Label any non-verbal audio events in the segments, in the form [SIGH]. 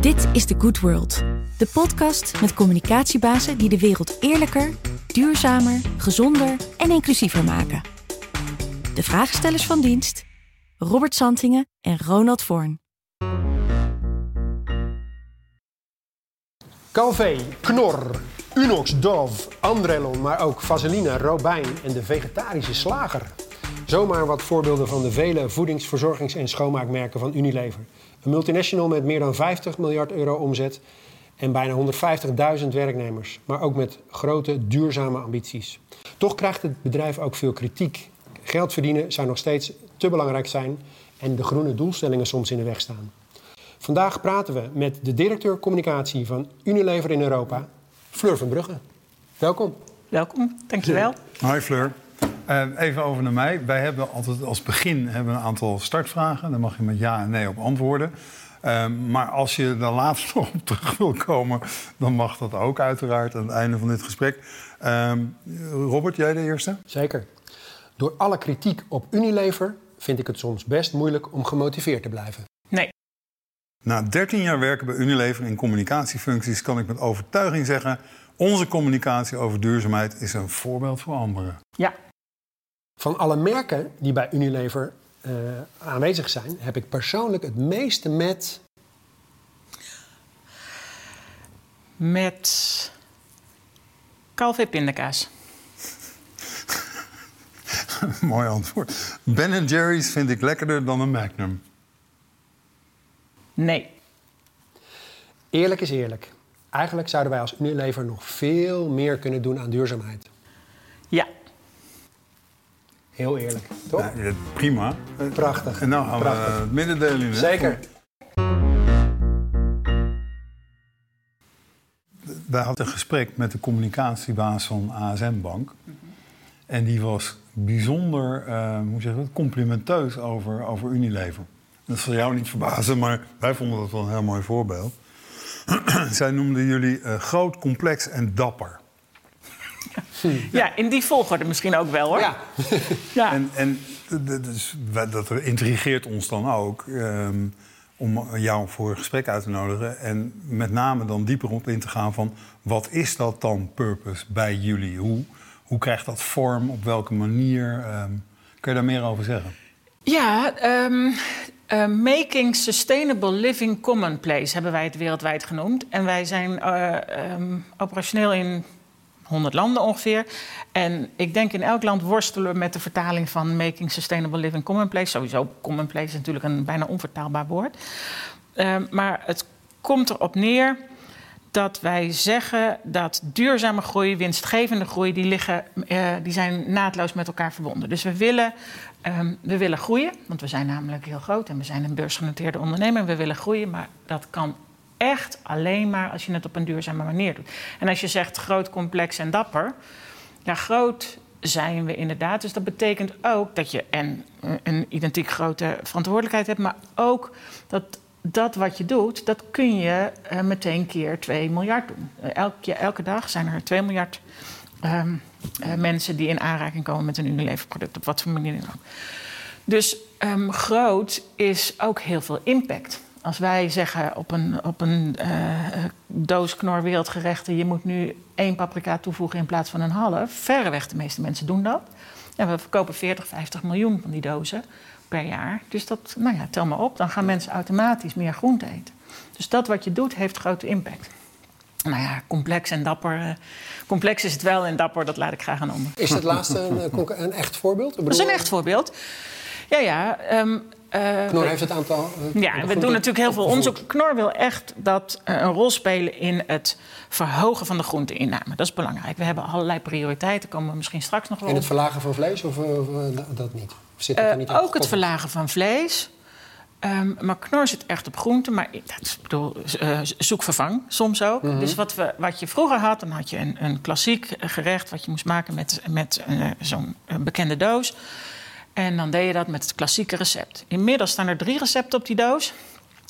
Dit is The Good World, de podcast met communicatiebazen die de wereld eerlijker, duurzamer, gezonder en inclusiever maken. De vraagstellers van dienst, Robert Santingen en Ronald Voorn. Calvé, Knor, Unox, Dove, Andrelon, maar ook Vaseline, Robijn en de vegetarische slager. Zomaar wat voorbeelden van de vele voedings-, verzorgings- en schoonmaakmerken van Unilever. Een multinational met meer dan 50 miljard euro omzet en bijna 150.000 werknemers, maar ook met grote duurzame ambities. Toch krijgt het bedrijf ook veel kritiek. Geld verdienen zou nog steeds te belangrijk zijn en de groene doelstellingen soms in de weg staan. Vandaag praten we met de directeur communicatie van Unilever in Europa, Fleur van Brugge. Welkom. Welkom, dankjewel. Hi Fleur. Uh, even over naar mij. Wij hebben altijd als begin hebben een aantal startvragen. Daar mag je met ja en nee op antwoorden. Uh, maar als je daar later nog [LAUGHS] op terug wil komen, dan mag dat ook uiteraard aan het einde van dit gesprek. Uh, Robert, jij de eerste? Zeker. Door alle kritiek op Unilever vind ik het soms best moeilijk om gemotiveerd te blijven. Nee. Na 13 jaar werken bij Unilever in communicatiefuncties kan ik met overtuiging zeggen: onze communicatie over duurzaamheid is een voorbeeld voor anderen. Ja. Van alle merken die bij Unilever uh, aanwezig zijn, heb ik persoonlijk het meeste met. Met. Calvé pindakaas. [LAUGHS] Mooi antwoord. Ben Jerry's vind ik lekkerder dan een Magnum. Nee. Eerlijk is eerlijk. Eigenlijk zouden wij als Unilever nog veel meer kunnen doen aan duurzaamheid. Heel eerlijk, toch? Ja, prima. Prachtig. En nou gaan Prachtig. we het middendeel in. Zeker. Wij hadden een gesprek met de communicatiebaas van ASM Bank. En die was bijzonder uh, hoe zeg je dat, complimenteus over, over Unilever. Dat zal jou niet verbazen, maar wij vonden dat wel een heel mooi voorbeeld. [CLEARS THROAT] Zij noemden jullie uh, groot, complex en dapper. Ja, in die volgorde misschien ook wel hoor. Ja. [LAUGHS] ja. En, en dus, dat intrigeert ons dan ook um, om jou voor een gesprek uit te nodigen. En met name dan dieper op in te gaan van wat is dat dan purpose bij jullie? Hoe, hoe krijgt dat vorm? Op welke manier? Um, kun je daar meer over zeggen? Ja, um, uh, Making Sustainable Living Commonplace hebben wij het wereldwijd genoemd. En wij zijn uh, um, operationeel in 100 landen ongeveer. En ik denk in elk land worstelen we met de vertaling van Making Sustainable Living Commonplace. Sowieso, commonplace is natuurlijk een bijna onvertaalbaar woord. Uh, maar het komt erop neer dat wij zeggen dat duurzame groei, winstgevende groei, die, liggen, uh, die zijn naadloos met elkaar verbonden. Dus we willen, um, we willen groeien, want we zijn namelijk heel groot en we zijn een beursgenoteerde onderneming. We willen groeien, maar dat kan echt alleen maar als je het op een duurzame manier doet. En als je zegt groot, complex en dapper, ja, groot zijn we inderdaad. Dus dat betekent ook dat je en een identiek grote verantwoordelijkheid hebt, maar ook dat dat wat je doet, dat kun je uh, meteen keer 2 miljard doen. Uh, elke, elke dag zijn er 2 miljard um, uh, mensen die in aanraking komen met een Unilever-product, op wat voor manier dan ook. Dus um, groot is ook heel veel impact. Als wij zeggen op een, op een doos knor wereldgerechten... je moet nu één paprika toevoegen in plaats van een half... verreweg de meeste mensen doen dat. En we verkopen 40, 50 miljoen van die dozen per jaar. Dus dat, nou ja, tel maar op, dan gaan mensen automatisch meer groente eten. Dus dat wat je doet, heeft grote impact. Nou ja, complex en dapper. Complex is het wel en dapper, dat laat ik graag aan ander. Is dat laatste een, een echt voorbeeld? Dat is een echt voorbeeld. Ja, ja. Um, uh, Knor heeft het aantal. Uh, ja, we doen natuurlijk heel veel onderzoek. Knor wil echt dat uh, een rol spelen in het verhogen van de groenteinname. Dat is belangrijk. We hebben allerlei prioriteiten, komen we misschien straks nog wel In het verlagen van vlees of, of dat niet? Zit het niet ook het verlagen van vlees. Um, maar Knor zit echt op groenten, maar dat is, bedoel, zoek vervang soms ook. Mm -hmm. Dus wat, we, wat je vroeger had, dan had je een, een klassiek gerecht wat je moest maken met, met zo'n bekende doos. En dan deed je dat met het klassieke recept. Inmiddels staan er drie recepten op die doos.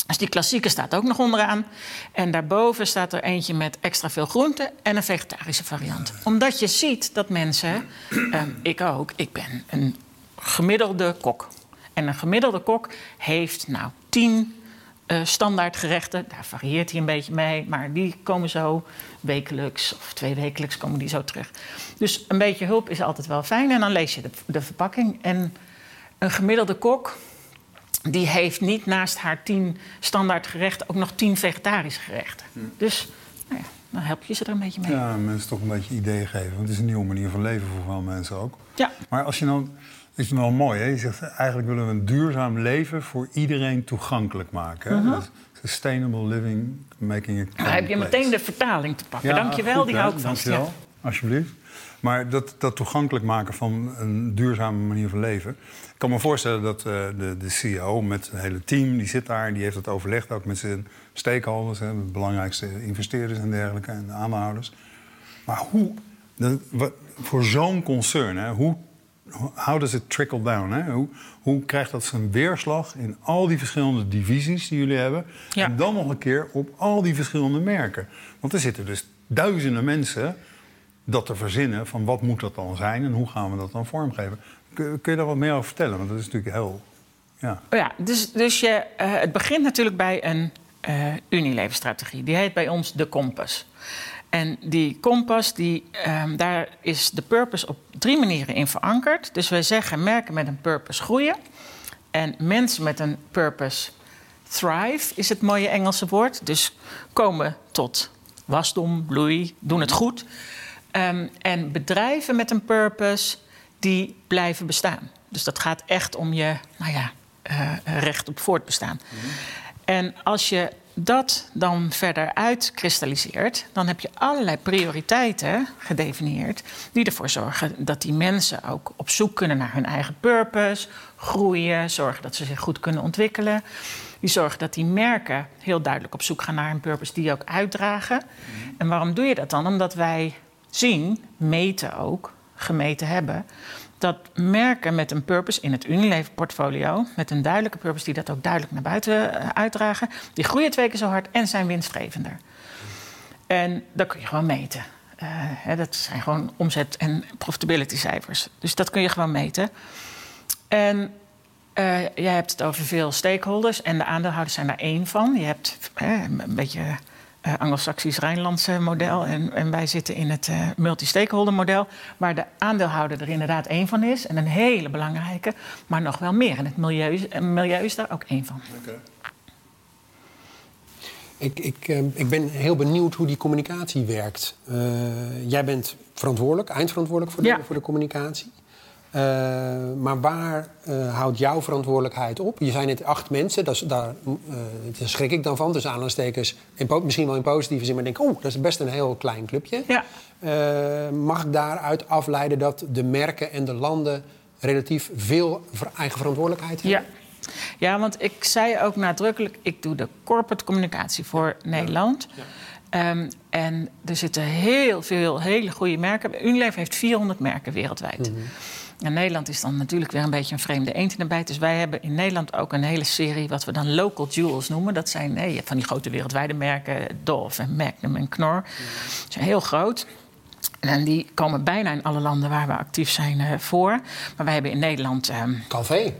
Dus die klassieke staat ook nog onderaan. En daarboven staat er eentje met extra veel groenten en een vegetarische variant. Omdat je ziet dat mensen, eh, ik ook, ik ben een gemiddelde kok. En een gemiddelde kok heeft nou tien uh, standaard gerechten. Daar varieert hij een beetje mee, maar die komen zo wekelijks of twee wekelijks komen die zo terug. Dus een beetje hulp is altijd wel fijn en dan lees je de, de verpakking. En een gemiddelde kok die heeft niet naast haar tien standaard gerechten ook nog tien vegetarische gerechten. Hm. Dus nou ja, dan help je ze er een beetje mee. Ja, mensen toch een beetje ideeën geven. Want het is een nieuwe manier van leven voor veel mensen ook. Ja. Maar als je nou is het wel mooi, hè? Je zegt eigenlijk willen we een duurzaam leven voor iedereen toegankelijk maken. Uh -huh. Sustainable living, making it. Dan heb je meteen de vertaling te pakken. Ja, Dankjewel, goed, die hou ik vast. Dankjewel, ja. alsjeblieft. Maar dat, dat toegankelijk maken van een duurzame manier van leven. Ik kan me voorstellen dat uh, de, de CEO met een hele team, die zit daar, die heeft het overlegd ook met zijn stakeholders, hè, de belangrijkste investeerders en dergelijke, en de aandeelhouders. Maar hoe, wat, voor zo'n concern, hè, hoe how does it trickle down? Hè? Hoe, hoe krijgt dat zijn weerslag in al die verschillende divisies die jullie hebben? En dan nog een keer op al die verschillende merken. Want er zitten dus duizenden mensen dat te verzinnen van wat moet dat dan zijn en hoe gaan we dat dan vormgeven. Kun, kun je daar wat meer over vertellen? Want dat is natuurlijk heel. Ja, oh ja dus, dus je, uh, het begint natuurlijk bij een uh, Unilever-strategie. Die heet bij ons de Kompas. En die kompas, die, um, daar is de purpose op drie manieren in verankerd. Dus wij zeggen merken met een purpose groeien. En mensen met een purpose thrive is het mooie Engelse woord. Dus komen tot wasdom, bloei, doen het goed. Um, en bedrijven met een purpose, die blijven bestaan. Dus dat gaat echt om je nou ja, uh, recht op voortbestaan. Mm -hmm. En als je dat dan verder uitkristalliseert, dan heb je allerlei prioriteiten gedefinieerd die ervoor zorgen dat die mensen ook op zoek kunnen naar hun eigen purpose, groeien, zorgen dat ze zich goed kunnen ontwikkelen. Die zorgen dat die merken heel duidelijk op zoek gaan naar een purpose die ook uitdragen. En waarom doe je dat dan? Omdat wij zien, meten ook, gemeten hebben, dat merken met een purpose in het Unilever-portfolio, met een duidelijke purpose die dat ook duidelijk naar buiten eh, uitdragen, die groeien twee keer zo hard en zijn winstgevender. En dat kun je gewoon meten. Uh, hè, dat zijn gewoon omzet- en profitability-cijfers. Dus dat kun je gewoon meten. En uh, jij hebt het over veel stakeholders en de aandeelhouders zijn daar één van. Je hebt een beetje uh, Anglo-Saxisch Rijnlandse model. En, en, wij zitten in het uh, multi-stakeholder model, waar de aandeelhouder er inderdaad één van is. En een hele belangrijke, maar nog wel meer. En het milieu, milieu is daar ook één van. Okay. Ik, ik, uh, ik ben heel benieuwd hoe die communicatie werkt. jij bent verantwoordelijk, eindverantwoordelijk voor de, ja. voor de communicatie. Uh, maar waar uh, houdt jouw verantwoordelijkheid op? Je zijn net acht mensen, dat is, daar, uh, daar schrik ik dan van. Dus aanhalingstekens, in, misschien wel in positieve zin, maar denk oh, dat is best een heel klein clubje. Ja. mag ik daaruit afleiden dat de merken en de landen relatief veel eigen verantwoordelijkheid hebben? Ja. Ja, want ik zei ook nadrukkelijk, ik doe de corporate communicatie voor Nederland. Ja. Um, en er zitten heel veel hele goede merken. Unilever heeft 400 merken wereldwijd. Mm -hmm. En Nederland is dan natuurlijk weer een beetje een vreemde eend in de bijt. Dus wij hebben in Nederland ook een hele serie wat we dan local jewels noemen. Dat zijn nee, je hebt van die grote wereldwijde merken, Dove en Magnum en Knorr. Die zijn heel groot. En die komen bijna in alle landen waar we actief zijn uh, voor. Maar wij hebben in Nederland... Um, Calvé.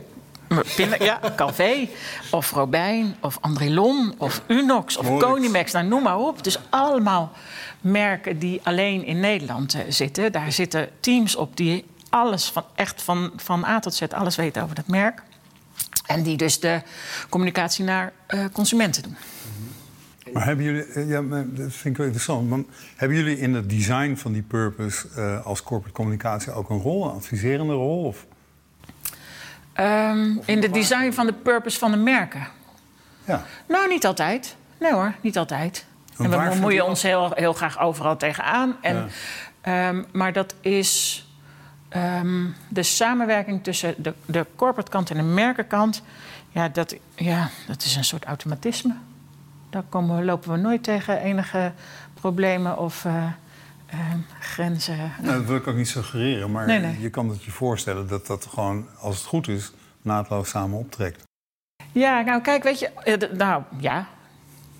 Ja, [LAUGHS] Calvé, of Robijn, of Andrelon, of Unox, of Conimax, nou, noem maar op. Dus allemaal merken die alleen in Nederland uh, zitten. Daar zitten teams op die alles, van, echt van, van A tot Z, alles weten over dat merk. En die dus de communicatie naar uh, consumenten doen. Maar hebben jullie, eh, ja, dat vind ik wel interessant, maar hebben jullie in het design van die purpose uh, als corporate communicatie ook een rol, een adviserende rol? Of? Um, in het design van de purpose van de merken? Ja. Nou, niet altijd. Nee hoor, niet altijd. En, en we bemoeien ons heel, heel graag overal tegenaan. En, ja. um, maar dat is Um, de samenwerking tussen de, de corporate kant en de merkenkant, ja dat, ja, dat is een soort automatisme. Daar komen we, lopen we nooit tegen enige problemen of uh, uh, grenzen. Nou, dat wil ik ook niet suggereren, maar nee, nee. je kan het je voorstellen dat dat gewoon, als het goed is, naadloos samen optrekt. Ja, nou kijk, weet je, uh, nou ja,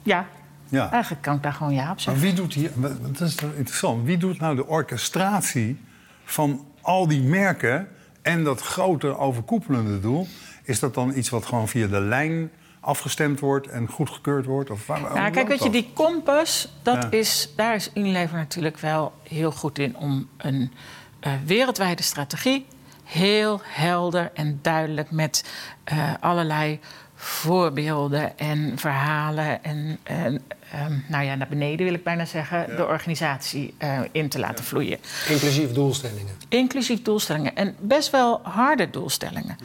ja. Ja. Eigenlijk kan ik daar gewoon ja op zeggen. Maar wie doet hier, dat is interessant, wie doet nou de orchestratie van al die merken en dat grote overkoepelende doel, is dat dan iets wat gewoon via de lijn afgestemd wordt en goedgekeurd wordt? Of waar, Ja, kijk, weet je, die kompas, dat Ja. is, daar is Unilever natuurlijk wel heel goed in om een eh, wereldwijde strategie heel helder en duidelijk met eh, allerlei voorbeelden en verhalen en, en ehm, nou ja, naar beneden wil ik bijna zeggen, de organisatie eh, in te laten vloeien. Inclusief doelstellingen. Inclusief doelstellingen. En best wel harde doelstellingen.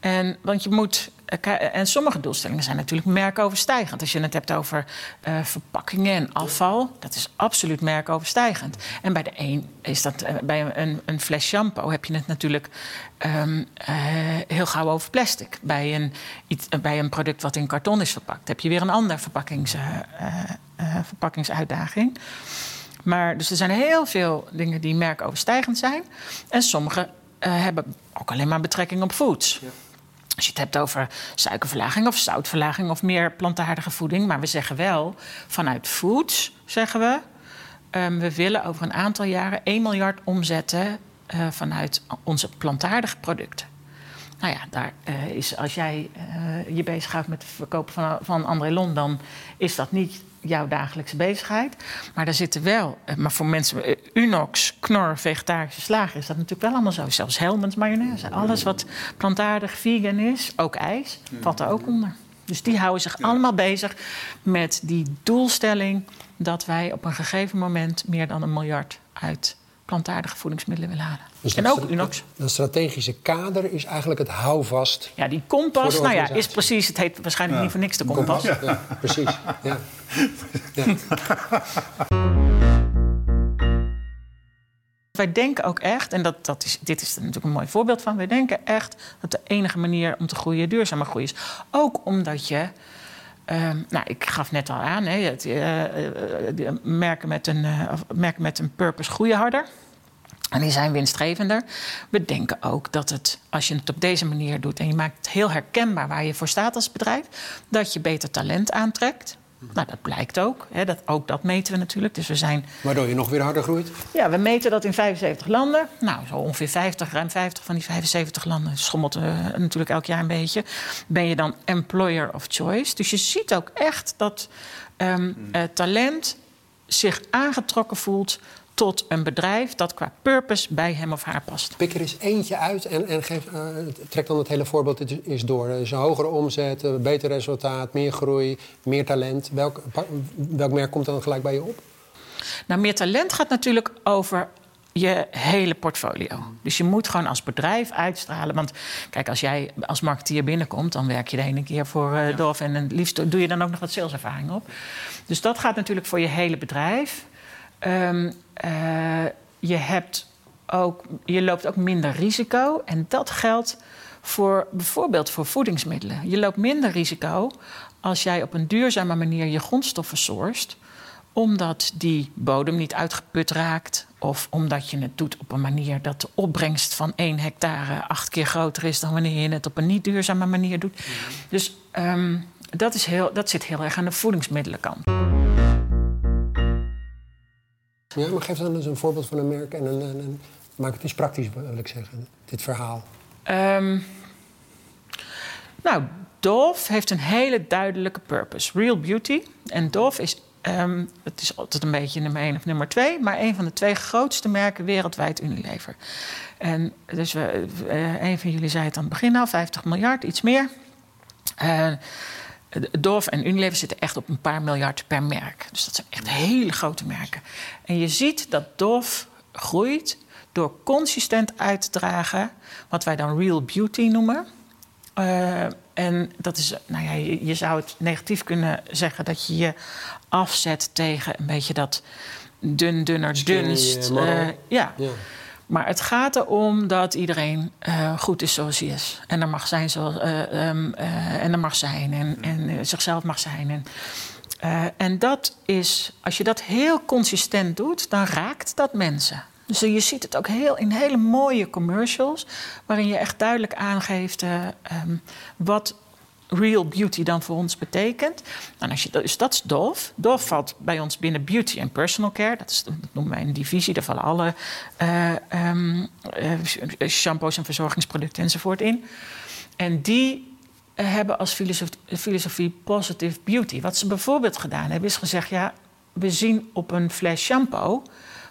En, want je moet. Eh, ki- En sommige doelstellingen zijn natuurlijk merkoverstijgend. Als je het hebt over eh, verpakkingen en afval, dat is absoluut merkoverstijgend. En bij de een is dat. eh, bij een, een fles shampoo heb je het natuurlijk ehm, eh, heel gauw over plastic. Bij een, iets, eh, bij een product wat in karton is verpakt, heb je weer een andere verpakkings, eh, eh, eh, verpakkingsuitdaging. Maar dus er zijn heel veel dingen die merkoverstijgend zijn. En sommige eh, hebben ook alleen maar betrekking op foods. Als je het hebt over suikerverlaging of zoutverlaging of meer plantaardige voeding. Maar we zeggen wel, vanuit foods zeggen we... ehm, we willen over een aantal jaren 1 miljard omzetten... eh, vanuit onze plantaardige producten. Nou ja, daar eh, is, als jij eh, je bezighoudt met het verkopen van, van André Lon... dan is dat niet jouw dagelijkse bezigheid. Maar daar zitten wel... eh, maar voor mensen... Unox, Knor, vegetarische slager... is dat natuurlijk wel allemaal zo. Zelfs Helmens mayonaise. Alles wat plantaardig, vegan is, ook ijs... valt er ook onder. Dus die houden zich allemaal bezig met die doelstelling... dat wij op een gegeven moment meer dan een miljard uit plantaardige voedingsmiddelen willen halen. Dus en ook Unox. Dat strategische kader is eigenlijk het houvast. Ja, die kompas, nou ja, is precies... Het heet waarschijnlijk niet voor niks de kompas. Ja, precies. Ja. Ja. [LAUGHS] Wij denken ook echt, en dat, dat is, dit is er natuurlijk een mooi voorbeeld van... wij denken echt dat de enige manier om te groeien duurzame groei is. Ook omdat je... ehm, nou, ik gaf net al aan, hè, eh, eh, de merken, met een, eh, merken met een purpose groeien harder. En die zijn winstgevender. We denken ook dat het, als je het op deze manier doet en je maakt het heel herkenbaar waar je voor staat als bedrijf, dat je beter talent aantrekt. Nou, dat blijkt ook. Hè, dat, ook dat meten we natuurlijk. Dus we zijn Waardoor je nog weer harder groeit. ja, we meten dat in 75 landen. Nou, zo ongeveer 50, ruim 50 van die 75 landen schommelt eh, natuurlijk elk jaar een beetje. Ben je dan employer of choice. Dus je ziet ook echt dat ehm, eh, talent zich aangetrokken voelt tot een bedrijf dat qua purpose bij hem of haar past. Pik er eens eentje uit en, en geef, eh, trek dan het hele voorbeeld eens door. Dus een hogere omzet, een beter resultaat, meer groei, meer talent. Welk, welk merk komt dan gelijk bij je op? Nou, meer talent gaat natuurlijk over je hele portfolio. Dus je moet gewoon als bedrijf uitstralen. Want kijk, als jij als marketeer binnenkomt, dan werk je de ene keer voor eh Dove en het liefst doe je dan ook nog wat saleservaring op. Dus dat gaat natuurlijk voor je hele bedrijf. Ehm, eh, je, hebt ook, je loopt ook minder risico. En dat geldt voor bijvoorbeeld voor voedingsmiddelen. Je loopt minder risico als jij op een duurzame manier je grondstoffen sourced omdat die bodem niet uitgeput raakt. Of omdat je het doet op een manier dat de opbrengst van 1 hectare acht keer groter is dan wanneer je het op een niet duurzame manier doet. Dus ehm, dat, is heel, dat zit heel erg aan de voedingsmiddelenkant. Ja, maar geef dan eens een voorbeeld van een merk en een, een- een- maak het eens praktisch, wil ik zeggen, dit verhaal. Ehm, nou, Dove heeft een hele duidelijke purpose. Real beauty. En Dove is, ehm, het is altijd een beetje nummer één of nummer twee... maar een van de twee grootste merken wereldwijd Unilever. En dus we, eh, een van jullie zei het aan het begin al, 50 miljard, iets meer. Eh, Dove en Unilever zitten echt op een paar miljard per merk. Dus dat zijn echt hele grote merken. En je ziet dat Dove groeit door consistent uit te dragen... wat wij dan real beauty noemen... Uh, en dat is, nou ja, je, je, zou het negatief kunnen zeggen dat je je afzet tegen een beetje dat dun, dunner, dunst. uh, Uh, ja. ja. Maar het gaat erom dat iedereen uh, goed is zoals hij is. En er mag zijn, zoals, um, en er mag zijn en, en zichzelf mag zijn. En, en dat is, als je dat heel consistent doet, dan raakt dat mensen. Dus je ziet het ook heel, in hele mooie commercials, waarin je echt duidelijk aangeeft um, wat real beauty dan voor ons betekent. En als je, dus dat is Dove. Dove valt bij ons binnen beauty en personal care. Dat, is, dat noemen wij een divisie. Daar vallen alle uh, um, uh, shampoos en verzorgingsproducten enzovoort in. En die eh, hebben als filosofie, positive beauty. Wat ze bijvoorbeeld gedaan hebben, is gezegd: ja, we zien op een fles shampoo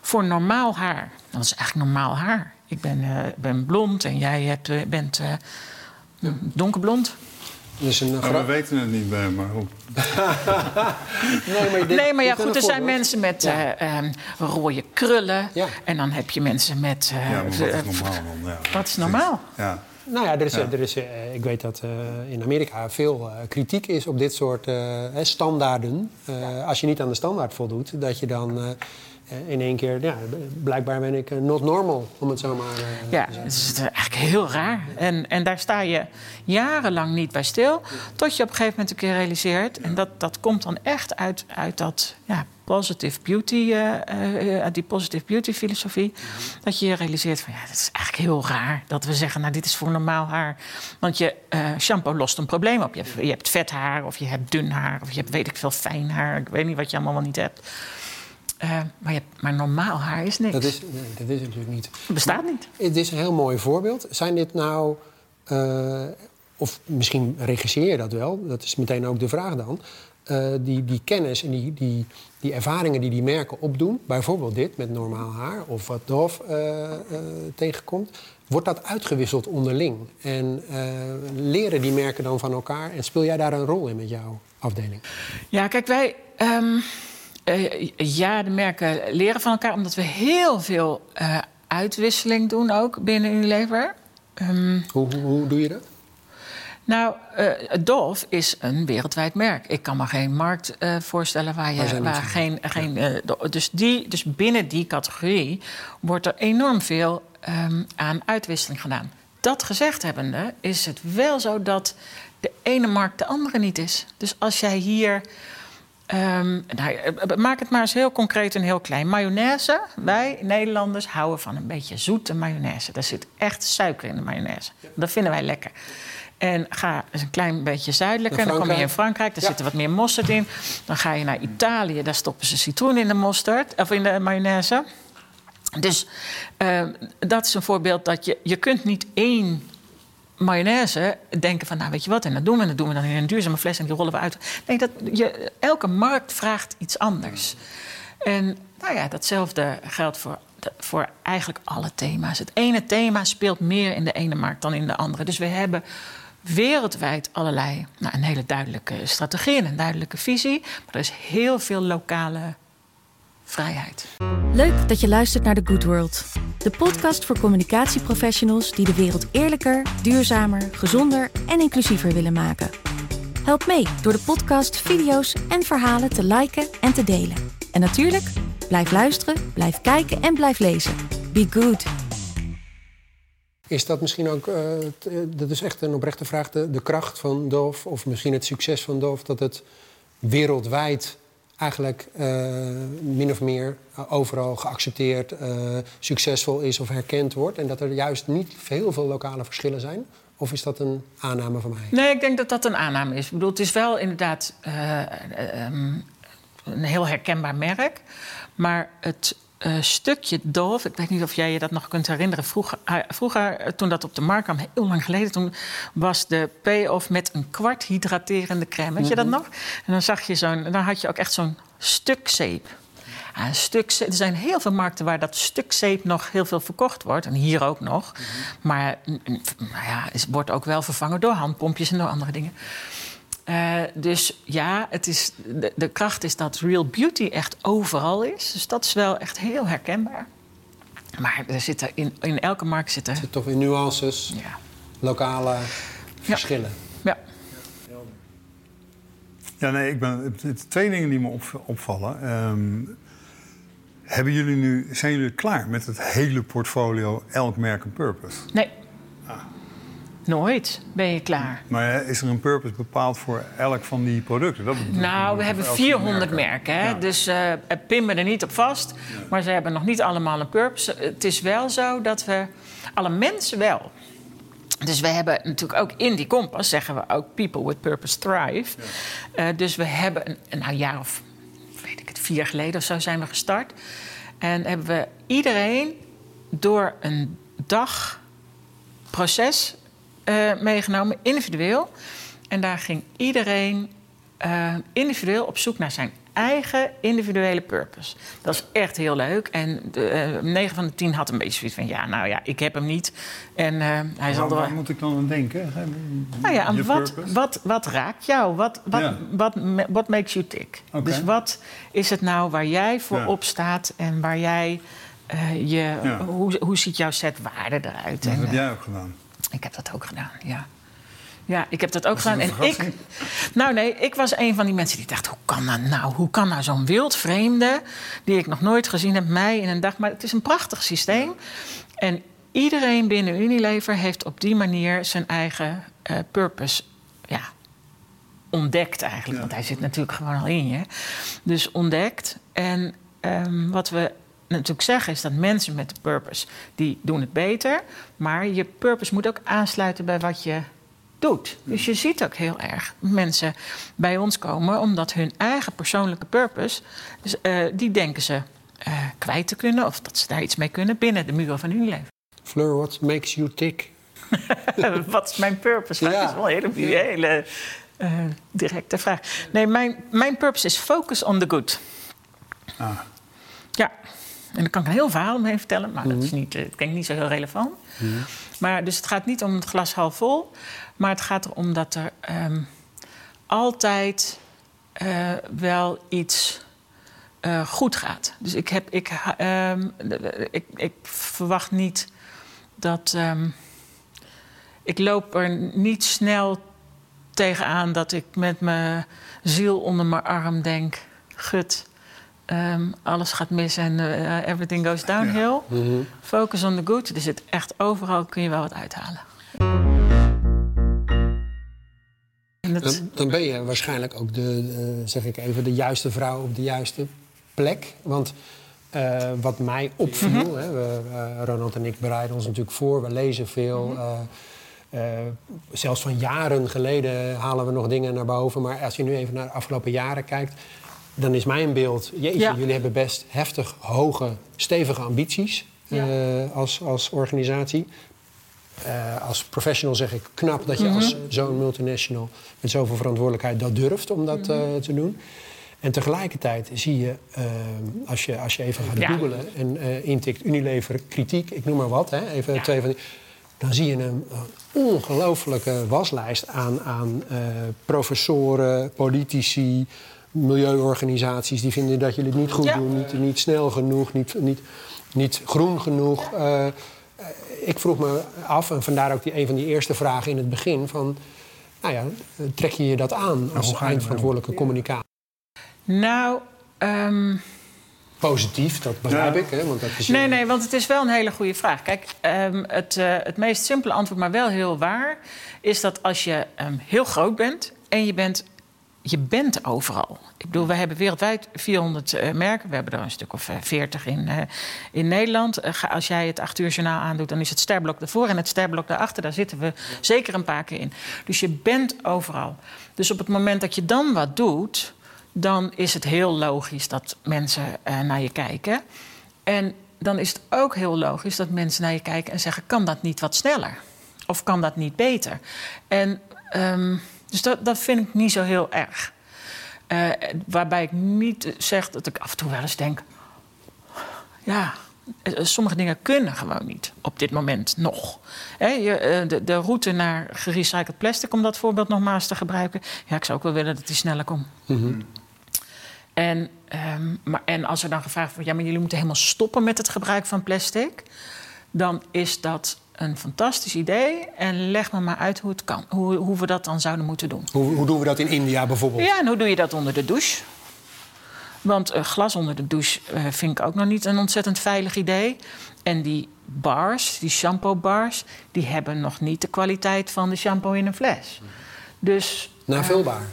voor normaal haar. Dat is eigenlijk normaal haar. Ik ben, eh, ben blond en jij hebt, eh, bent eh, donkerblond. Dus een, Maar we weten het niet bij, maar [LAUGHS] nee, maar, dit- nee, maar ja, goed, er zijn mensen met Ja. eh, ehm, rode krullen. Ja. En dan heb je mensen met. eh, Ja, maar wat eh, is normaal dan? Ja, Wat is normaal? Ja. Nou ja, er is, Ja. Er is, eh, ik weet dat eh, in Amerika veel eh, kritiek is op dit soort eh, hè, standaarden. Eh, Als je niet aan de standaard voldoet, dat je dan eh, eh, in één keer... Ja, blijkbaar ben ik eh, not normal, om het zo maar eh, Ja, te zeggen. het is eigenlijk heel raar. En, en daar sta je jarenlang niet bij stil. Tot je op een gegeven moment een keer realiseert. En dat, dat komt dan echt uit, uit dat ja, positive beauty, eh, eh, die positive beauty filosofie. Dat je je realiseert van ja, het is eigenlijk heel raar dat we zeggen, nou dit is voor normaal haar. Want je eh, shampoo lost een probleem op. Je hebt, je hebt vet haar of je hebt dun haar of je hebt weet ik veel fijn haar. Ik weet niet wat je allemaal wel niet hebt. Eh, maar, je maar normaal haar is niks. Dat is, nee, dat is het natuurlijk niet. Het bestaat niet. Het is een heel mooi voorbeeld. Zijn dit nou, eh, of misschien regisseer je dat wel, dat is meteen ook de vraag dan, eh, die, die kennis en die, die, die ervaringen die die merken opdoen, bijvoorbeeld dit met normaal haar of wat eh, eh, tegenkomt, wordt dat uitgewisseld onderling? En eh, leren die merken dan van elkaar en speel jij daar een rol in met jouw afdeling? Ja, kijk, wij. ehm, eh, ja, de merken leren van elkaar omdat we heel veel eh, uitwisseling doen ook binnen Unilever. Ehm, Hoe, hoe, hoe doe je dat? nou, eh Dove is een wereldwijd merk. Ik kan me geen markt voorstellen waar, je, waar geen. geen dus, die, dus binnen die categorie wordt er enorm veel ehm, aan uitwisseling gedaan. Dat gezegd hebbende, is het wel zo dat de ene markt de andere niet is. Dus als jij hier. Ehm, nou, eh, maak het maar eens heel concreet en heel klein. Mayonaise. Wij Nederlanders houden van een beetje zoete mayonaise. Daar zit echt suiker in de mayonaise. Dat vinden wij lekker. En ga eens een klein beetje zuidelijker. Dan kom je in Frankrijk. Daar Ja. zit er wat meer mosterd in. Dan ga je naar Italië, daar stoppen ze citroen in de mosterd. Of in de mayonaise. Dus eh, dat is een voorbeeld dat je... Je kunt niet één mayonaise denken van... nou, weet je wat, en dat doen we. En dat doen we dan in een duurzame fles en die rollen we uit. Nee, dat, je, elke markt vraagt iets anders. En nou ja, datzelfde geldt voor, voor eigenlijk alle thema's. Het ene thema speelt meer in de ene markt dan in de andere. Dus we hebben wereldwijd allerlei... Nou, een hele duidelijke strategie en een duidelijke visie. Maar er is heel veel lokale vrijheid. Leuk dat je luistert naar The Good World. De podcast voor communicatieprofessionals die de wereld eerlijker, duurzamer, gezonder en inclusiever willen maken. Help mee door de podcast, video's en verhalen te liken en te delen. En natuurlijk, blijf luisteren, blijf kijken en blijf lezen. Be good. Is dat misschien ook, eh, t- eh, dat is echt een oprechte vraag, de, de kracht van Dove... of misschien het succes van Dove, dat het wereldwijd eigenlijk eh, min of meer overal geaccepteerd, eh, succesvol is of herkend wordt... en dat er juist niet heel veel lokale verschillen zijn? Of is dat een aanname van mij? Nee, ik denk dat dat een aanname is. Ik bedoel, het is wel inderdaad eh, ehm, een heel herkenbaar merk. Maar het eh, stukje Dove, ik weet niet of jij je dat nog kunt herinneren. Vroeger, eh, vroeger eh, toen dat op de markt kwam, heel lang geleden... toen was de payoff met een kwart hydraterende crème. Weet je dat nog? En dan zag je zo'n... dan had je ook echt zo'n stuk zeep. Ja, een stuk zeep. Er zijn heel veel markten waar dat stuk zeep nog heel veel verkocht wordt. En hier ook nog. Maar mm, mm, nou ja, het wordt ook wel vervangen door handpompjes en door andere dingen. Eh, dus ja, het is, de, de kracht is dat real beauty echt overal is. Dus dat is wel echt heel herkenbaar. Maar er zitten in, in elke markt zitten... Er zitten toch weer nuances, Ja, lokale verschillen. ja. Ja, nee, ik ben, twee dingen die me op- opvallen. Ehm, hebben jullie nu, zijn jullie klaar met het hele portfolio elk merk een purpose? Nee. Nooit ben je klaar. Maar is er een purpose bepaald voor elk van die producten? Dat. Nou, we hebben Voor elk van die 400 merken. hè? Ja. Dus eh pin me er niet op vast. Maar ze hebben nog niet allemaal een purpose. Het is wel zo dat we... Alle mensen wel. Dus we hebben natuurlijk ook in die kompas... zeggen we ook people with purpose thrive. Eh, dus we hebben een, een nou, jaar of... weet ik het, vier geleden of zo zijn we gestart. En hebben we iedereen door een dag proces eh, meegenomen, individueel. En daar ging iedereen uh, individueel op zoek naar zijn eigen individuele purpose. Dat is echt heel leuk. En de, uh, 9 van de 10 had een beetje zoiets van... ja, nou ja, ik heb hem niet. En uh, hij zal er... Waar moet ik dan aan denken? Nou ja, aan wat, wat, wat raakt jou? Wat, wat, ja. wat, what makes you tick? Okay. Dus wat is het nou waar jij voor ja. opstaat... en waar jij uh, je... Ja. Hoe, hoe ziet jouw set waarde eruit? Dat en, heb jij ook gedaan. Ik heb dat ook gedaan, ja. Ja, ik heb dat ook gedaan. En ik, nou nee, ik was een van die mensen die dacht: hoe kan dat nou? Hoe kan nou zo'n wildvreemde, die ik nog nooit gezien heb, mij in een dag. Maar het is een prachtig systeem. En iedereen binnen Unilever heeft op die manier zijn eigen uh, purpose ja, ontdekt eigenlijk. Ja. Want hij zit natuurlijk gewoon al in je. Dus ontdekt. En um, wat we natuurlijk zeggen is dat mensen met de purpose, die doen het beter. Maar je purpose moet ook aansluiten bij wat je doet. Dus je ziet ook heel erg mensen bij ons komen omdat hun eigen persoonlijke purpose, dus, uh, die denken ze uh, kwijt te kunnen of dat ze daar iets mee kunnen binnen de muren van hun leven. Fleur, what makes you tick? [LAUGHS] wat is mijn purpose? Ja. Dat is wel een hele, hele uh, directe vraag. Nee, mijn, mijn purpose is focus on the good. Ah. Ja. En daar kan ik een heel verhaal omheen vertellen, maar dat is niet, ik denk niet zo heel relevant. Mhm. Maar dus het gaat niet om het glas half vol, maar het gaat erom dat er um, altijd uh, wel iets uh, goed gaat. Dus ik, heb, ik, um, ik, ik verwacht niet dat. Um, ik loop er niet snel tegenaan dat ik met mijn ziel onder mijn arm denk: gut. Um, alles gaat mis en uh, everything goes downhill. Ja. Mm -hmm. Focus on the good. Er zit echt overal kun je wel wat uithalen. Dan, dan, ben je waarschijnlijk ook de, uh, zeg ik even, de juiste vrouw op de juiste plek. Want uh, wat mij opviel, mm -hmm. hè, we, Ronald en ik bereiden ons natuurlijk voor, we lezen veel. Mm -hmm. zelfs van jaren geleden halen we nog dingen naar boven. Maar als je nu even naar de afgelopen jaren kijkt, dan is mijn beeld... Jeetje, ja. jullie hebben best heftig, hoge, stevige ambities ja. uh, als, als organisatie. Uh, als professional zeg ik knap dat je mm -hmm. als zo'n multinational... met zoveel verantwoordelijkheid dat durft om dat mm -hmm. uh, te doen. En tegelijkertijd zie je, als, je als je even gaat ja. googlen... en intikt Unilever, kritiek, ik noem maar wat, hè, even twee van die dan zie je een, een ongelooflijke waslijst aan, aan uh, professoren, politici, milieuorganisaties die vinden dat jullie het niet goed ja. doen, niet, niet, snel genoeg, niet, niet, niet groen genoeg. Uh, ik vroeg me af, en vandaar ook die, een van die eerste vragen in het begin: van, nou ja, trek je je dat aan als nou, eindverantwoordelijke communicatie? Nou, um... Positief, dat begrijp ja. ik. Hè? Want dat is nee, nee, want het is wel een hele goede vraag. Kijk, um, het, uh, het meest simpele antwoord, maar wel heel waar, is dat als je um, heel groot bent en je bent je bent overal. Ik bedoel, we hebben wereldwijd 400 uh, merken. We hebben er een stuk of uh, 40 in, uh, in Nederland. Als jij het 8 uur journaal aandoet, dan is het sterblok ervoor en het sterblok daarachter. Daar zitten we zeker een paar keer in. Dus je bent overal. Dus op het moment dat je dan wat doet, dan is het heel logisch dat mensen naar je kijken. En dan is het ook heel logisch dat mensen naar je kijken en zeggen: kan dat niet wat sneller? Of kan dat niet beter? En. Um, dus dat, dat vind ik niet zo heel erg. Uh, waarbij ik niet zeg dat ik af en toe wel eens denk... ja, sommige dingen kunnen gewoon niet op dit moment nog. He, je, de, de, route naar gerecycled plastic, om dat voorbeeld nogmaals te gebruiken... ja, ik zou ook wel willen dat die sneller komt. Mm -hmm. En, um, maar, en als er dan gevraagd wordt... ja, maar jullie moeten helemaal stoppen met het gebruik van plastic... dan is dat een fantastisch idee. En leg me maar uit hoe het kan. Hoe, hoe we dat dan zouden moeten doen. Hoe, hoe doen we dat in India bijvoorbeeld? Ja, en hoe doe je dat onder de douche? Want uh, glas onder de douche uh, vind ik ook nog niet een ontzettend veilig idee. En die bars, die shampoo bars, die hebben nog niet de kwaliteit van de shampoo in een fles. Dus, Navulbaar. Uh,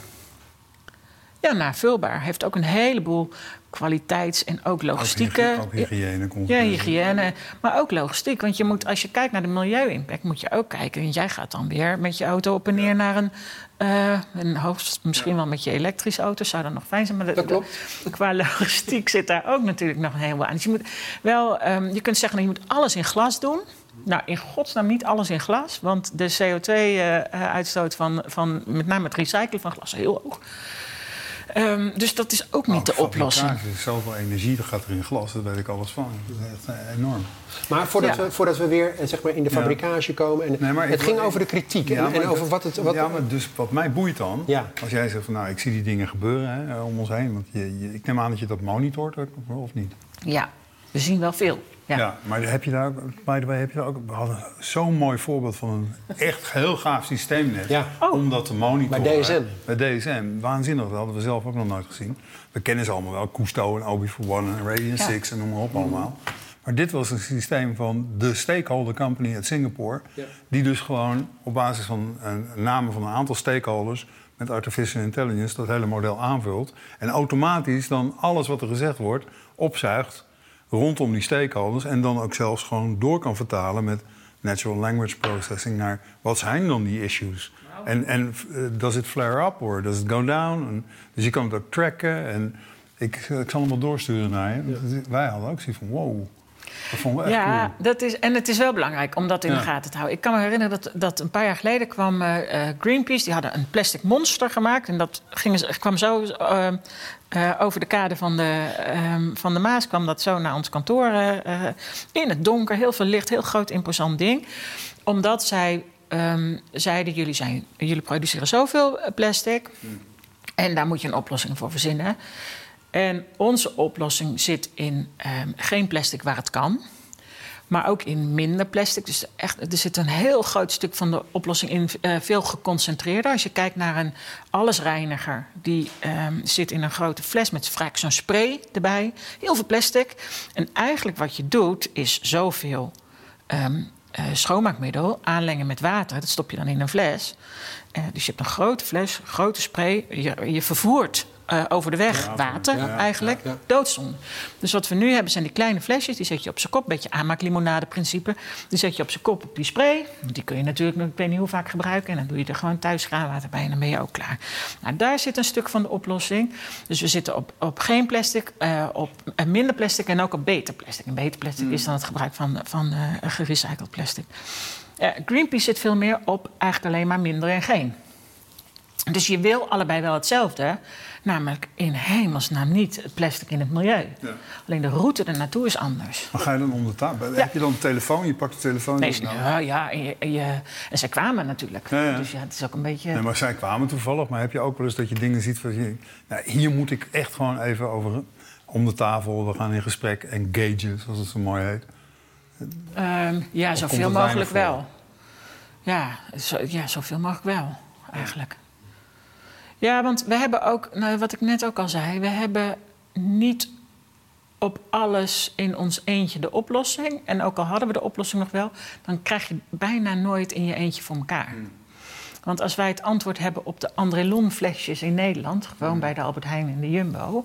ja, navulbaar. Heeft ook een heleboel kwaliteits- en ook logistieke... Ook, hygiëne. Ja, hygiëne. Maar ook logistiek. Want je moet, als je kijkt naar de milieu-impact, moet je ook kijken. Want jij gaat dan weer met je auto op en neer naar een... Uh, een hoogst, misschien ja. wel met je elektrische auto, zou dat nog fijn zijn. Maar dat, dat klopt. De, [LAUGHS] qua logistiek zit daar ook natuurlijk nog een heleboel aan. Dus je moet wel, um, je kunt zeggen, je moet alles in glas doen. Nou, in godsnaam niet alles in glas. Want de CO2-uitstoot van, van met name het recyclen van glas is heel hoog. Um, dus dat is ook niet de oplossing. Er is zoveel energie, dat gaat er in glas, daar weet ik alles van. Dat is echt eh, enorm. Maar voordat, we, voordat we weer eh, zeg maar, in de fabrikage komen... En nee, het ging over de kritiek en, en, over wat het... Wat, ja, maar dus wat mij boeit dan... als jij zegt van, nou, ik zie die dingen gebeuren hè, om ons heen... want je, ik neem aan dat je dat monitort, of niet? Ja, we zien wel veel. Ja. maar heb je daar ook, by the way, heb je daar ook, we hadden zo'n mooi voorbeeld van een echt heel gaaf systeem net. Ja. Oh. Om dat te monitoren. Bij DSM. Bij DSM. Waanzinnig, dat hadden we zelf ook nog nooit gezien. We kennen ze allemaal wel, Cousteau en Obi for One en Radiant ja. Six en noem maar op allemaal. Maar dit was een systeem van de stakeholder company uit Singapore. Ja. Die dus gewoon op basis van een namen van een aantal stakeholders met artificial intelligence dat hele model aanvult. En automatisch dan alles wat er gezegd wordt opzuigt rondom die stakeholders. En dan ook zelfs gewoon door kan vertalen met natural language processing naar wat zijn dan die issues. En, en uh, does it flare up or does it go down? En, dus je kan het ook tracken. En ik, ik zal hem wel doorsturen naar je. Wij hadden ook zoiets van wow. Dat vonden we echt ja, dat is, en het is wel belangrijk om dat in de gaten te houden. Ik kan me herinneren dat, dat een paar jaar geleden kwam uh, Greenpeace. Die hadden een plastic monster gemaakt. En dat ging, kwam zo uh, over de kade van de, ehm, van de Maas. kwam dat zo naar ons kantoor. in het donker, heel veel licht, heel groot, imposant ding. Omdat zij um, zeiden: jullie, zijn, jullie produceren zoveel plastic. Hmm. En daar moet je een oplossing voor verzinnen. En onze oplossing zit in ehm, geen plastic waar het kan. Maar ook in minder plastic. Dus echt, er zit een heel groot stuk van de oplossing in, uh, veel geconcentreerder. Als je kijkt naar een allesreiniger, die ehm, zit in een grote fles met vaak zo'n spray erbij. Heel veel plastic. En eigenlijk wat je doet, is zoveel um, schoonmaakmiddel aanlengen met water. Dat stop je dan in een fles. Uh, dus je hebt een grote fles, grote spray. Je, je vervoert uh, over de weg water eigenlijk. Ja, Doodzonde. Dus wat we nu hebben zijn die kleine flesjes. Die zet je op zijn kop. Beetje aanmaaklimonade principe. Die zet je op zijn kop op die spray. Die kun je natuurlijk nog ik weet niet hoe vaak gebruiken. En dan doe je er gewoon thuis graanwater bij. En dan ben je ook klaar. Nou, daar zit een stuk van de oplossing. Dus we zitten op, op geen plastic. Uh, op uh, minder plastic en ook op beter plastic. En beter plastic mm. is dan het gebruik van, van gerecycled plastic. Greenpeace zit veel meer op eigenlijk alleen maar minder en geen. Dus je wil allebei wel hetzelfde. Namelijk in hemelsnaam niet het plastic in het milieu. Ja. Alleen de route er naartoe is anders. Maar ga je dan om de tafel? Heb je dan een telefoon? Je pakt de telefoon? Nee, nou. ja, ja en, je, en, en, zij kwamen natuurlijk. Dus ja, het is ook een beetje... Nee, maar zij kwamen toevallig. Maar heb je ook wel eens dat je dingen ziet van... Je, nou, hier moet ik echt gewoon even over om de tafel. We gaan in gesprek. Engagen, zoals het zo mooi heet. Um, ja, zoveel mogelijk wel. Ja, zo, ja, zoveel mogelijk wel, eigenlijk. Ja, want we hebben ook, nou, wat ik net ook al zei, we hebben niet op alles in ons eentje de oplossing. En ook al hadden we de oplossing nog wel, dan krijg je bijna nooit in je eentje voor elkaar. Hmm. Want als wij het antwoord hebben op de Andrelon-flesjes in Nederland, gewoon hmm. bij de Albert Heijn en de Jumbo,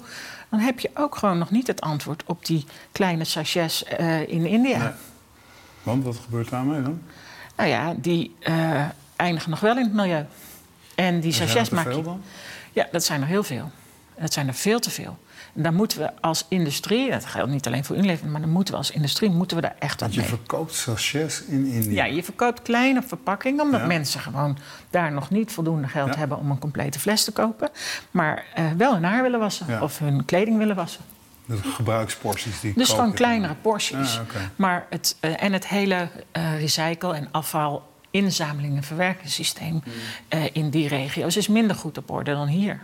dan heb je ook gewoon nog niet het antwoord op die kleine sachets uh, in India. Want wat gebeurt daarmee dan? Nou ja, die uh, eindigen nog wel in het milieu. En die sachets maak je. Ja, dat zijn er heel veel. Dat zijn er veel te veel. En daar moeten we als industrie, dat geldt niet alleen voor Unilever, maar dan moeten we als industrie moeten we daar echt aan mee. Je verkoopt sachets in India. Ja, je verkoopt kleine verpakkingen, omdat mensen gewoon daar nog niet voldoende geld hebben om een complete fles te kopen. Maar uh, wel hun haar willen wassen of hun kleding willen wassen. De gebruiksporties die Dus gewoon kleinere porties. Maar het, uh, en het hele uh, recycle- en afval inzameling- en verwerkingssysteem uh, in die regio's is minder goed op orde dan hier.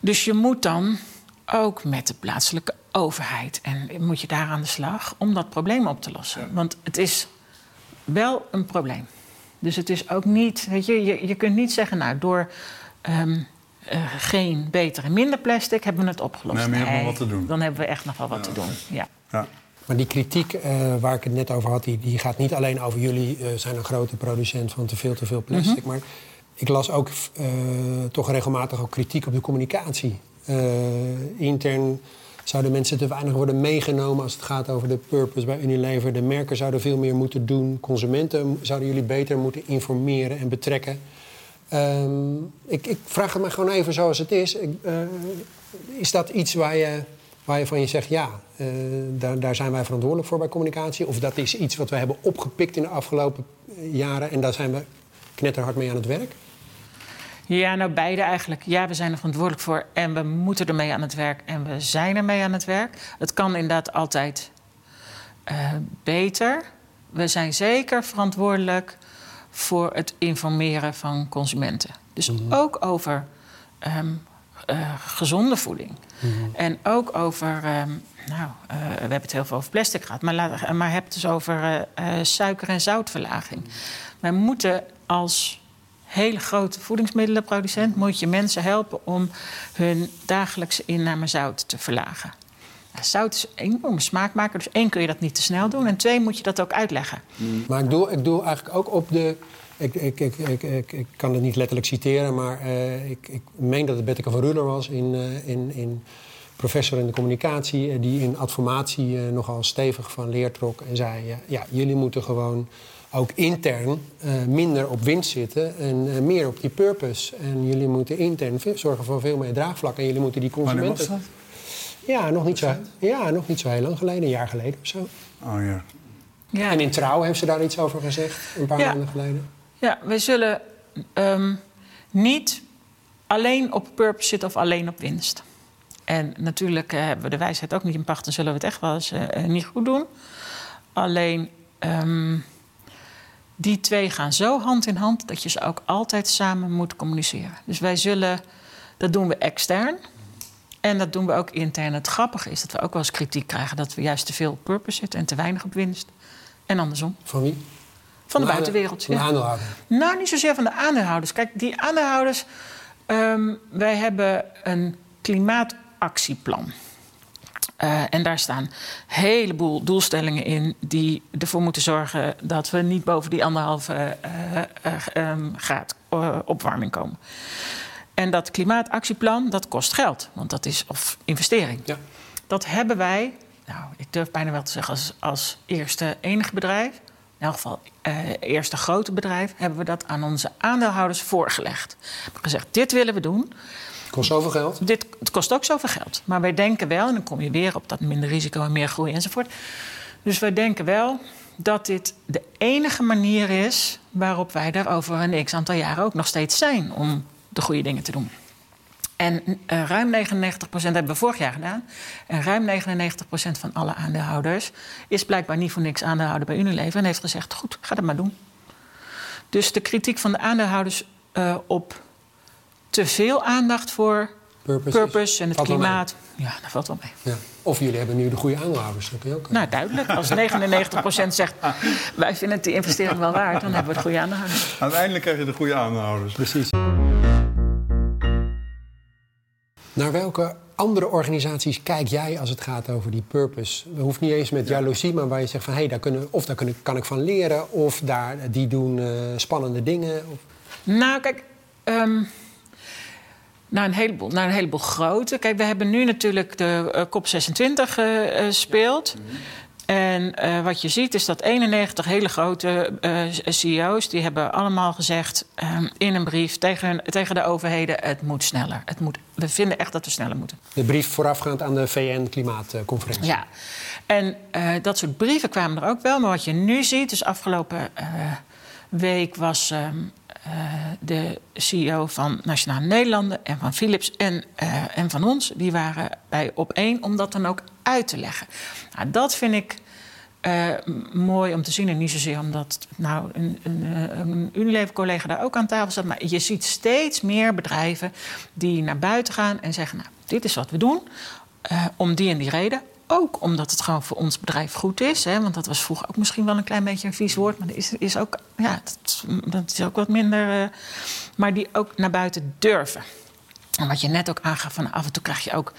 Dus je moet dan ook met de plaatselijke overheid en moet je daar aan de slag om dat probleem op te lossen. Want het is wel een probleem. Dus het is ook niet, weet je, je, je kunt niet zeggen, nou, door um, uh, geen beter en minder plastic hebben we het opgelost. Nee, maar je hebt nog wat te doen. Dan hebben we echt nog wel wat te doen. Ja. ja. Maar die kritiek uh, waar ik het net over had, die, die gaat niet alleen over jullie uh, zijn een grote producent van te veel te veel plastic. Mm -hmm. Maar ik las ook uh, toch regelmatig ook kritiek op de communicatie. intern zouden mensen te weinig worden meegenomen als het gaat over de purpose bij Unilever. De merken zouden veel meer moeten doen. Consumenten zouden jullie beter moeten informeren en betrekken. Um, ik, ik, vraag het me gewoon even zoals het is. Ik, is dat iets waar je waarvan je zegt, ja, eh, daar, daar zijn wij verantwoordelijk voor bij communicatie? Of dat is iets wat we hebben opgepikt in de afgelopen eh, jaren en daar zijn we knetterhard mee aan het werk? Ja, nou beide eigenlijk. Ja, we zijn er verantwoordelijk voor en we moeten ermee aan het werk en we zijn ermee aan het werk. Het kan inderdaad altijd uh, beter. We zijn zeker verantwoordelijk voor het informeren van consumenten. Dus mm -hmm. ook over um, uh, gezonde voeding. Mm -hmm. En ook over, um, nou, uh, we hebben het heel veel over plastic gehad, maar, laat, maar heb het dus over suiker- en zoutverlaging. Mm -hmm. Wij moeten als hele grote voedingsmiddelenproducent moet je mensen helpen om hun dagelijkse inname zout te verlagen. Nou, zout is een enorme smaakmaker, dus één kun je dat niet te snel doen en twee moet je dat ook uitleggen. Mm. Maar ik doe, ik doe eigenlijk ook op de. Ik, ik, ik, ik, ik, ik kan het niet letterlijk citeren, maar uh, ik, ik meen dat het Betteke van Ruller was in, uh, in, in professor in de communicatie, uh, die in adformatie nogal stevig van leer trok en zei: ja, jullie moeten gewoon ook intern uh, minder op winst zitten en uh, meer op die purpose. En jullie moeten intern zorgen voor veel meer draagvlak. En jullie moeten die consumenten... Wanneer was dat? Ja, nog niet, zo, ja, nog niet zo heel lang geleden. Een jaar geleden of zo. Oh ja. ja. En in Trouw heeft ze daar iets over gezegd, een paar ja. maanden geleden. Ja, we zullen um, niet alleen op purpose zitten of alleen op winst. En natuurlijk uh, hebben we de wijsheid ook niet in pacht... en zullen we het echt wel eens niet goed doen. Alleen... Um, die twee gaan zo hand in hand dat je ze ook altijd samen moet communiceren. Dus wij zullen, dat doen we extern en dat doen we ook intern. Het grappige is dat we ook wel eens kritiek krijgen dat we juist te veel op purpose zitten en te weinig op winst. En andersom. Van wie? Van de, de buitenwereld. Van de aandeelhouder? Nou, niet zozeer van de aandeelhouders. Kijk, die aandeelhouders, um, wij hebben een klimaatactieplan. Uh, en daar staan een heleboel doelstellingen in die ervoor moeten zorgen dat we niet boven die anderhalve uh, uh, um, graad opwarming komen. En dat klimaatactieplan, dat kost geld, want dat is of investering. Ja. Dat hebben wij, nou, ik durf bijna wel te zeggen, als, als eerste enige bedrijf, in elk geval eerste grote bedrijf, hebben we dat aan onze aandeelhouders voorgelegd. We hebben gezegd: dit willen we doen. Kost zoveel geld? Dit, het kost ook zoveel geld. Maar wij denken wel, en dan kom je weer op dat minder risico en meer groei enzovoort. Dus wij denken wel dat dit de enige manier is waarop wij daar over een x aantal jaren ook nog steeds zijn om de goede dingen te doen. En uh, ruim 99% hebben we vorig jaar gedaan. En ruim 99% van alle aandeelhouders is blijkbaar niet voor niks aandeelhouder bij Unilever en heeft gezegd: goed, ga dat maar doen. Dus de kritiek van de aandeelhouders uh, op te veel aandacht voor purpose, purpose en het valt klimaat. Ja, dat valt wel mee. Ja. Of jullie hebben nu de goede aandeelhouders. Dat kun je ook. Nou, duidelijk. Als 99% zegt, wij vinden die investering wel waard, dan hebben we het goede aandeelhouders. Uiteindelijk krijg je de goede aandeelhouders. Precies. Naar welke andere organisaties kijk jij als het gaat over die purpose? Het hoeft niet eens met jaloezie, maar waar je zegt van... Hey, daar kunnen, of daar kunnen, kan ik van leren, of daar, die doen uh, spannende dingen. Of... Nou, kijk... Um, naar een, heleboel, naar een heleboel grote. Kijk, we hebben nu natuurlijk de uh, COP26 uh, speelt. Ja. En uh, wat je ziet is dat 91 hele grote CEO's... die hebben allemaal gezegd um, in een brief tegen, hun, tegen de overheden... het moet sneller. Het moet, we vinden echt dat we sneller moeten. De brief voorafgaand aan de VN-klimaatconferentie. Ja, en dat soort brieven kwamen er ook wel. Maar wat je nu ziet, dus afgelopen week was... Um, uh, de CEO van Nationale Nederlanden en van Philips en, uh, en van ons, die waren bij op één om dat dan ook uit te leggen. Nou, dat vind ik uh, mooi om te zien. En niet zozeer omdat nou, een, een, een Unilever-collega daar ook aan tafel zat. Maar je ziet steeds meer bedrijven die naar buiten gaan en zeggen: Nou, dit is wat we doen. om die en die reden ook omdat het gewoon voor ons bedrijf goed is. Hè? Want dat was vroeger ook misschien wel een klein beetje een vies woord. Maar dat is, is ook, ja, dat, is ook wat minder. Maar die ook naar buiten durven. En wat je net ook aangaf, van af en toe krijg je ook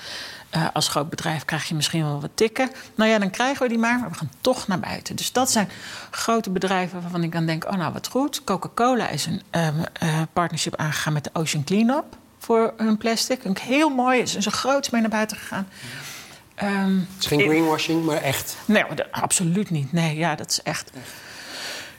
uh, als groot bedrijf krijg je misschien wel wat tikken. Nou ja, dan krijgen we die maar, maar we gaan toch naar buiten. Dus dat zijn grote bedrijven waarvan ik dan denk, oh nou wat goed. Coca-Cola is een uh, uh, partnership aangegaan met de Ocean Cleanup voor hun plastic. Een heel mooi, is zo groot mee naar buiten gegaan. Um, het is geen greenwashing, maar echt? Nee, absoluut niet. Nee, ja, dat is echt.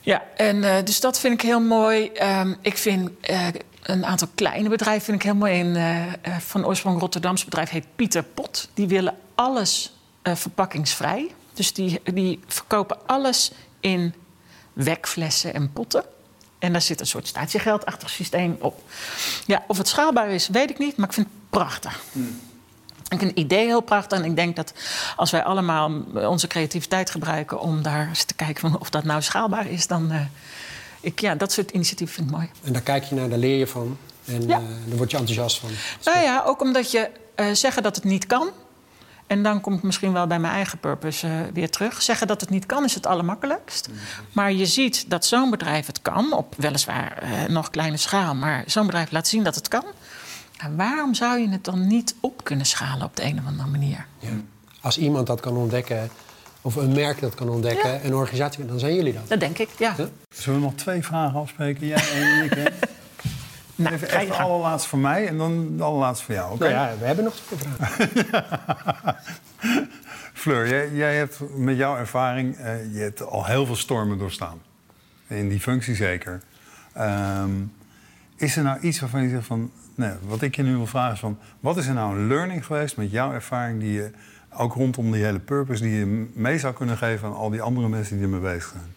Ja, en uh, dus dat vind ik heel mooi. Um, ik vind uh, een aantal kleine bedrijven vind ik heel mooi. Een eh, eh, van oorsprong Rotterdamse bedrijf heet Pieter Pot. Die willen alles eh, verpakkingsvrij. Dus die, die verkopen alles in wekflessen en potten. En daar zit een soort statiegeldachtig systeem op. Ja, of het schaalbaar is, weet ik niet, maar ik vind het prachtig. Ik vind het idee heel prachtig. En ik denk dat als wij allemaal onze creativiteit gebruiken om daar eens te kijken van of dat nou schaalbaar is, dan. Ik, ja, dat soort initiatieven vind ik mooi. En daar kijk je naar, daar leer je van. En Ja. eh, daar word je enthousiast van. Nou ja, ook omdat je eh, zeggen dat het niet kan. En dan kom ik misschien wel bij mijn eigen purpose eh, weer terug. Zeggen dat het niet kan is het allermakkelijkst. Maar je ziet dat zo'n bedrijf het kan, op weliswaar nog kleine schaal, maar zo'n bedrijf laat zien dat het kan. En waarom zou je het dan niet op kunnen schalen op de een of andere manier? Ja. Als iemand dat kan ontdekken, of een merk dat kan ontdekken, Ja. een organisatie, dan zijn jullie dat. Dat denk ik, ja. Ja. Zullen we nog twee vragen afspreken? Jij en ik, hè? [LAUGHS] Nou, Even ga echt de allerlaatste voor mij en dan de allerlaatste voor jou. Oké? Nou ja, we hebben nog twee vragen. [LAUGHS] Fleur, jij, jij hebt met jouw ervaring eh, je hebt al heel veel stormen doorstaan. In die functie zeker. Ehm, is er nou iets waarvan je zegt van... Nee, wat ik je nu wil vragen is van... Wat is er nou een learning geweest met jouw ervaring... die je ook rondom die hele purpose... die je mee zou kunnen geven aan al die andere mensen die ermee bezig zijn?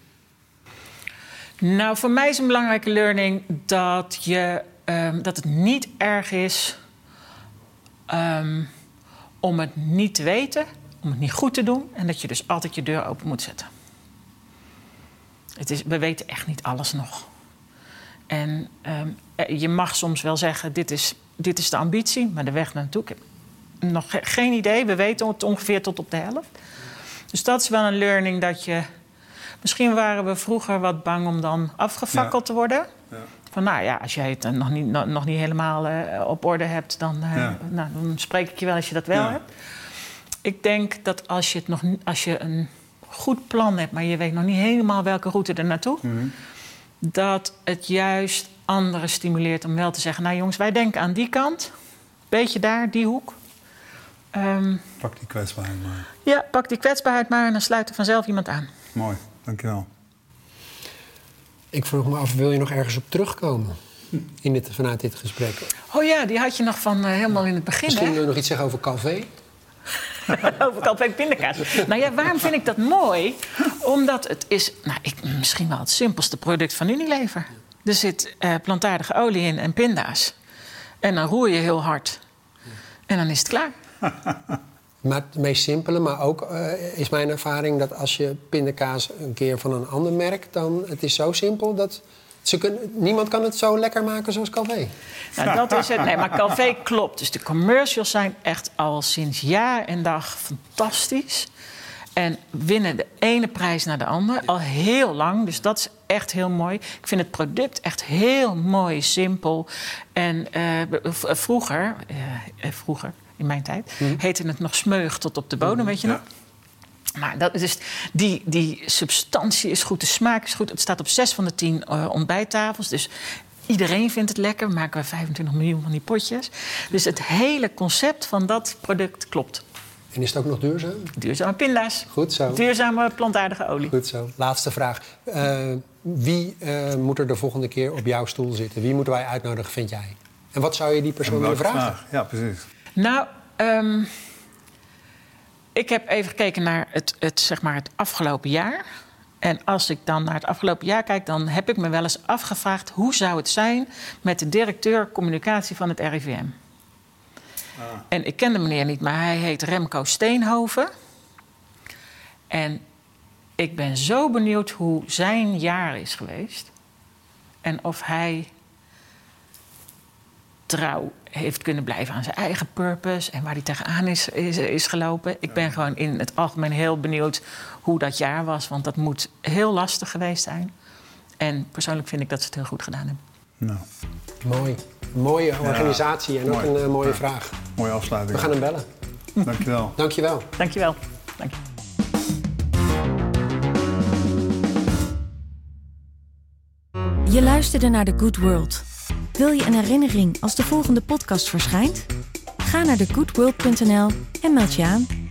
Nou, voor mij is een belangrijke learning dat, je, ehm, dat het niet erg is ehm, om het niet te weten, om het niet goed te doen en dat je dus altijd je deur open moet zetten. Het is, we weten echt niet alles nog. En ehm, eh, je mag soms wel zeggen: dit is, dit is de ambitie, maar de weg naartoe. Nog ge- geen idee. We weten het ongeveer tot op de helft. Dus dat is wel een learning dat je. Misschien waren we vroeger wat bang om dan afgefakkeld te worden. Ja. Van nou ja, als jij het nog niet, nog, niet helemaal eh, op orde hebt, dan, eh, Ja. nou, dan spreek ik je wel als je dat wel hebt. Ik denk dat als je, het nog, als je een goed plan hebt, maar je weet nog niet helemaal welke route er naartoe, Mhm. dat het juist anderen stimuleert om wel te zeggen: Nou jongens, wij denken aan die kant, beetje daar, die hoek. Ehm, Pak die kwetsbaarheid maar. ja, pak die kwetsbaarheid maar en dan sluit er vanzelf iemand aan. Mooi, dankjewel. Ik vroeg me af, wil je nog ergens op terugkomen in dit, vanuit dit gesprek? Oh ja, die had je nog van eh, helemaal in het begin. Misschien hè? wil je nog iets zeggen over Calvé? [LAUGHS] Over kalpeek pindakaas. Nou ja, waarom vind ik dat mooi? Omdat het is nou, ik, misschien wel het simpelste product van Unilever. Er zit eh, plantaardige olie in en pinda's. En dan roer je heel hard. En dan is het klaar. [LAUGHS] Maar het meest simpele, maar ook eh, is mijn ervaring dat als je pindakaas een keer van een ander merk, dan het is zo simpel dat ze kunnen, niemand kan het zo lekker maken zoals Calvé. Nou, dat is het. Nee, maar Calvé klopt. Dus de commercials zijn echt al sinds jaar en dag fantastisch. En winnen de ene prijs naar de andere. Al heel lang. Dus dat is echt heel mooi. Ik vind het product echt heel mooi, simpel. En eh, vroeger, eh, vroeger, in mijn tijd, heette het nog smeug tot op de bodem, weet je nog? Maar dat is, die, die substantie is goed, de smaak is goed. Het staat op zes van de tien eh, ontbijttafels. Dus iedereen vindt het lekker. We maken we 25 miljoen van die potjes. Dus het hele concept van dat product klopt. En is het ook nog duurzaam? Duurzame pinda's, Goed zo. duurzame plantaardige olie. Goed zo. Laatste vraag. Eh, wie eh, moet er de volgende keer op jouw stoel zitten? Wie moeten wij uitnodigen, vind jij? En wat zou je die persoon willen vragen? vraag? Ja, precies. Nou, ehm, ik heb even gekeken naar het, het, zeg maar het afgelopen jaar. En als ik dan naar het afgelopen jaar kijk, dan heb ik me wel eens afgevraagd... hoe zou het zijn met de directeur communicatie van het RIVM? En ik ken de meneer niet, maar hij heet Remco Steenhoven. En ik ben zo benieuwd hoe zijn jaar is geweest. En of hij trouw heeft kunnen blijven aan zijn eigen purpose en waar hij tegenaan is, is, is gelopen. Ik ben gewoon in het algemeen heel benieuwd hoe dat jaar was, want dat moet heel lastig geweest zijn. En persoonlijk vind ik dat ze het heel goed gedaan hebben. Nou, Mooi. Mooie organisatie en ook mooi. een eh, mooie Ja. vraag. mooie afsluiting. We gaan hem bellen. [LAUGHS] Dankjewel. Dankjewel. Dankjewel. Dank je. Je luisterde naar The Good World. Wil je een herinnering als de volgende podcast verschijnt? Ga naar thegoodworld.nl en meld je aan.